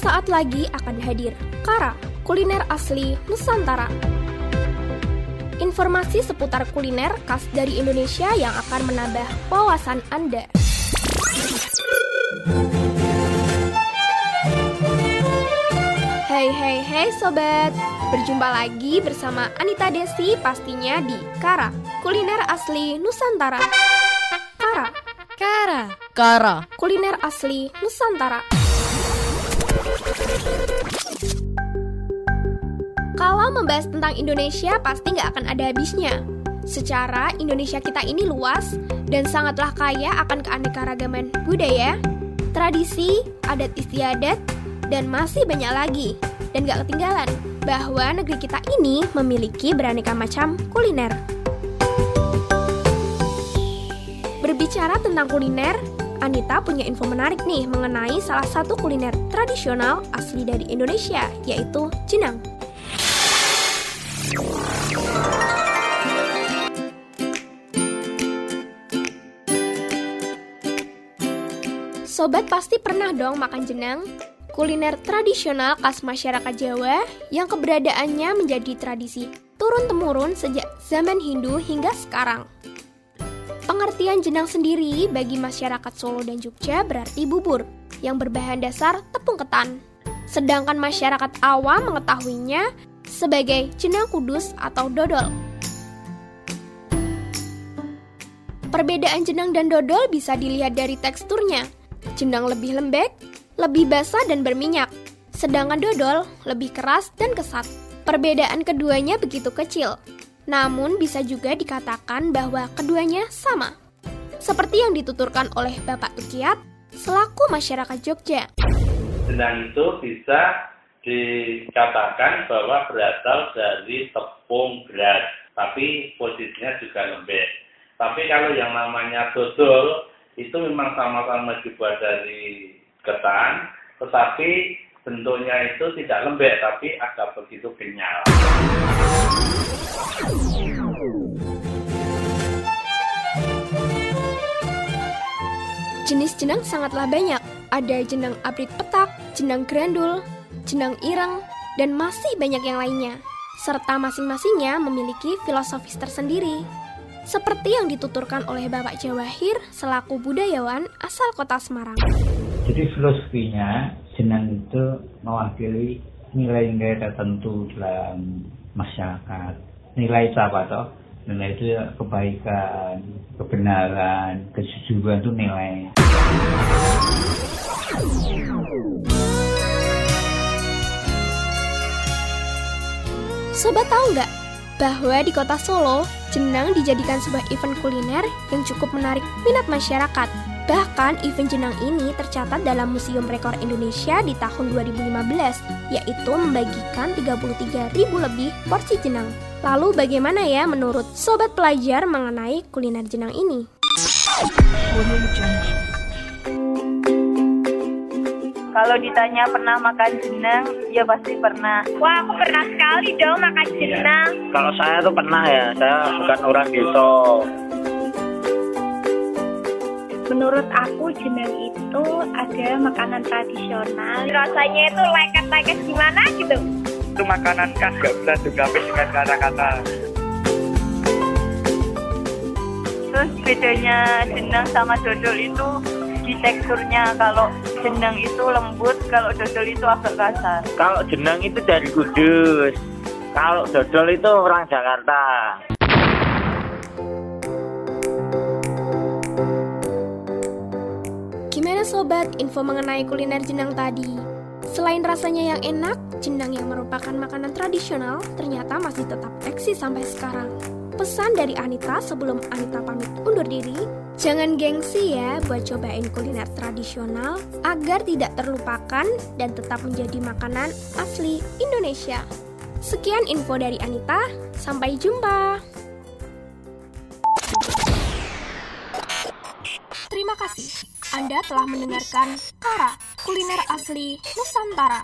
Sesaat lagi akan hadir Kara, kuliner asli Nusantara. Informasi seputar kuliner khas dari Indonesia yang akan menambah wawasan Anda. Hai hai hai sobat, berjumpa lagi bersama Anita Desi pastinya di Kara, kuliner asli Nusantara. Kara, Kara. Kara. kuliner asli Nusantara. Kalau membahas tentang Indonesia pasti nggak akan ada habisnya. Secara Indonesia kita ini luas dan sangatlah kaya akan keanekaragaman budaya, tradisi, adat istiadat, dan masih banyak lagi. Dan gak ketinggalan bahwa negeri kita ini memiliki beraneka macam kuliner. Berbicara tentang kuliner, Anita punya info menarik nih mengenai salah satu kuliner tradisional asli dari Indonesia, yaitu jenang. Sobat pasti pernah dong makan jenang? Kuliner tradisional khas masyarakat Jawa yang keberadaannya menjadi tradisi turun-temurun sejak zaman Hindu hingga sekarang. Pengertian jenang sendiri bagi masyarakat Solo dan Jogja berarti bubur yang berbahan dasar tepung ketan. Sedangkan masyarakat awam mengetahuinya sebagai jenang kudus atau dodol. Perbedaan jenang dan dodol bisa dilihat dari teksturnya. Jenang lebih lembek, lebih basah dan berminyak, sedangkan dodol lebih keras dan kesat. Perbedaan keduanya begitu kecil, namun bisa juga dikatakan bahwa keduanya sama. Seperti yang dituturkan oleh Bapak Tukiat selaku masyarakat Jogja. jenang itu bisa dikatakan bahwa berasal dari tepung beras, tapi posisinya juga lembek. Tapi kalau yang namanya dodol itu memang sama-sama dibuat dari ketan, tetapi bentuknya itu tidak lembek, tapi agak begitu kenyal. Jenis jenang sangatlah banyak. Ada jenang abrit petak, jenang grandul, jenang ireng, dan masih banyak yang lainnya. Serta masing-masingnya memiliki filosofis tersendiri. Seperti yang dituturkan oleh Bapak Jawahir selaku budayawan asal kota Semarang. Jadi filosofinya jenang itu mewakili nilai-nilai tertentu dalam masyarakat. Nilai itu apa toh? Nilai itu kebaikan, kebenaran, kejujuran itu nilai. Sobat tahu nggak bahwa di kota Solo, jenang dijadikan sebuah event kuliner yang cukup menarik minat masyarakat. Bahkan event jenang ini tercatat dalam Museum Rekor Indonesia di tahun 2015, yaitu membagikan 33.000 lebih porsi jenang. Lalu bagaimana ya menurut sobat pelajar mengenai kuliner jenang ini? Kalau ditanya pernah makan jenang, ya pasti pernah. Wah, aku pernah sekali dong makan jenang. Kalau saya tuh pernah ya, saya bukan orang desa. Menurut aku jenang itu ada makanan tradisional. Rasanya itu lengket-lengket gimana gitu. Itu makanan khas gak bisa diungkapin dengan kata-kata. Terus bedanya jenang sama dodol itu di teksturnya. Kalau jenang itu lembut, kalau dodol itu agak kasar. Kalau jenang itu dari Kudus. Kalau dodol itu orang Jakarta. Gimana sobat info mengenai kuliner jenang tadi? Selain rasanya yang enak, jenang yang merupakan makanan tradisional ternyata masih tetap eksis sampai sekarang. Pesan dari Anita sebelum Anita pamit undur diri, jangan gengsi ya buat cobain kuliner tradisional agar tidak terlupakan dan tetap menjadi makanan asli Indonesia. Sekian info dari Anita, sampai jumpa. Terima kasih. Anda telah mendengarkan Kara, kuliner asli Nusantara.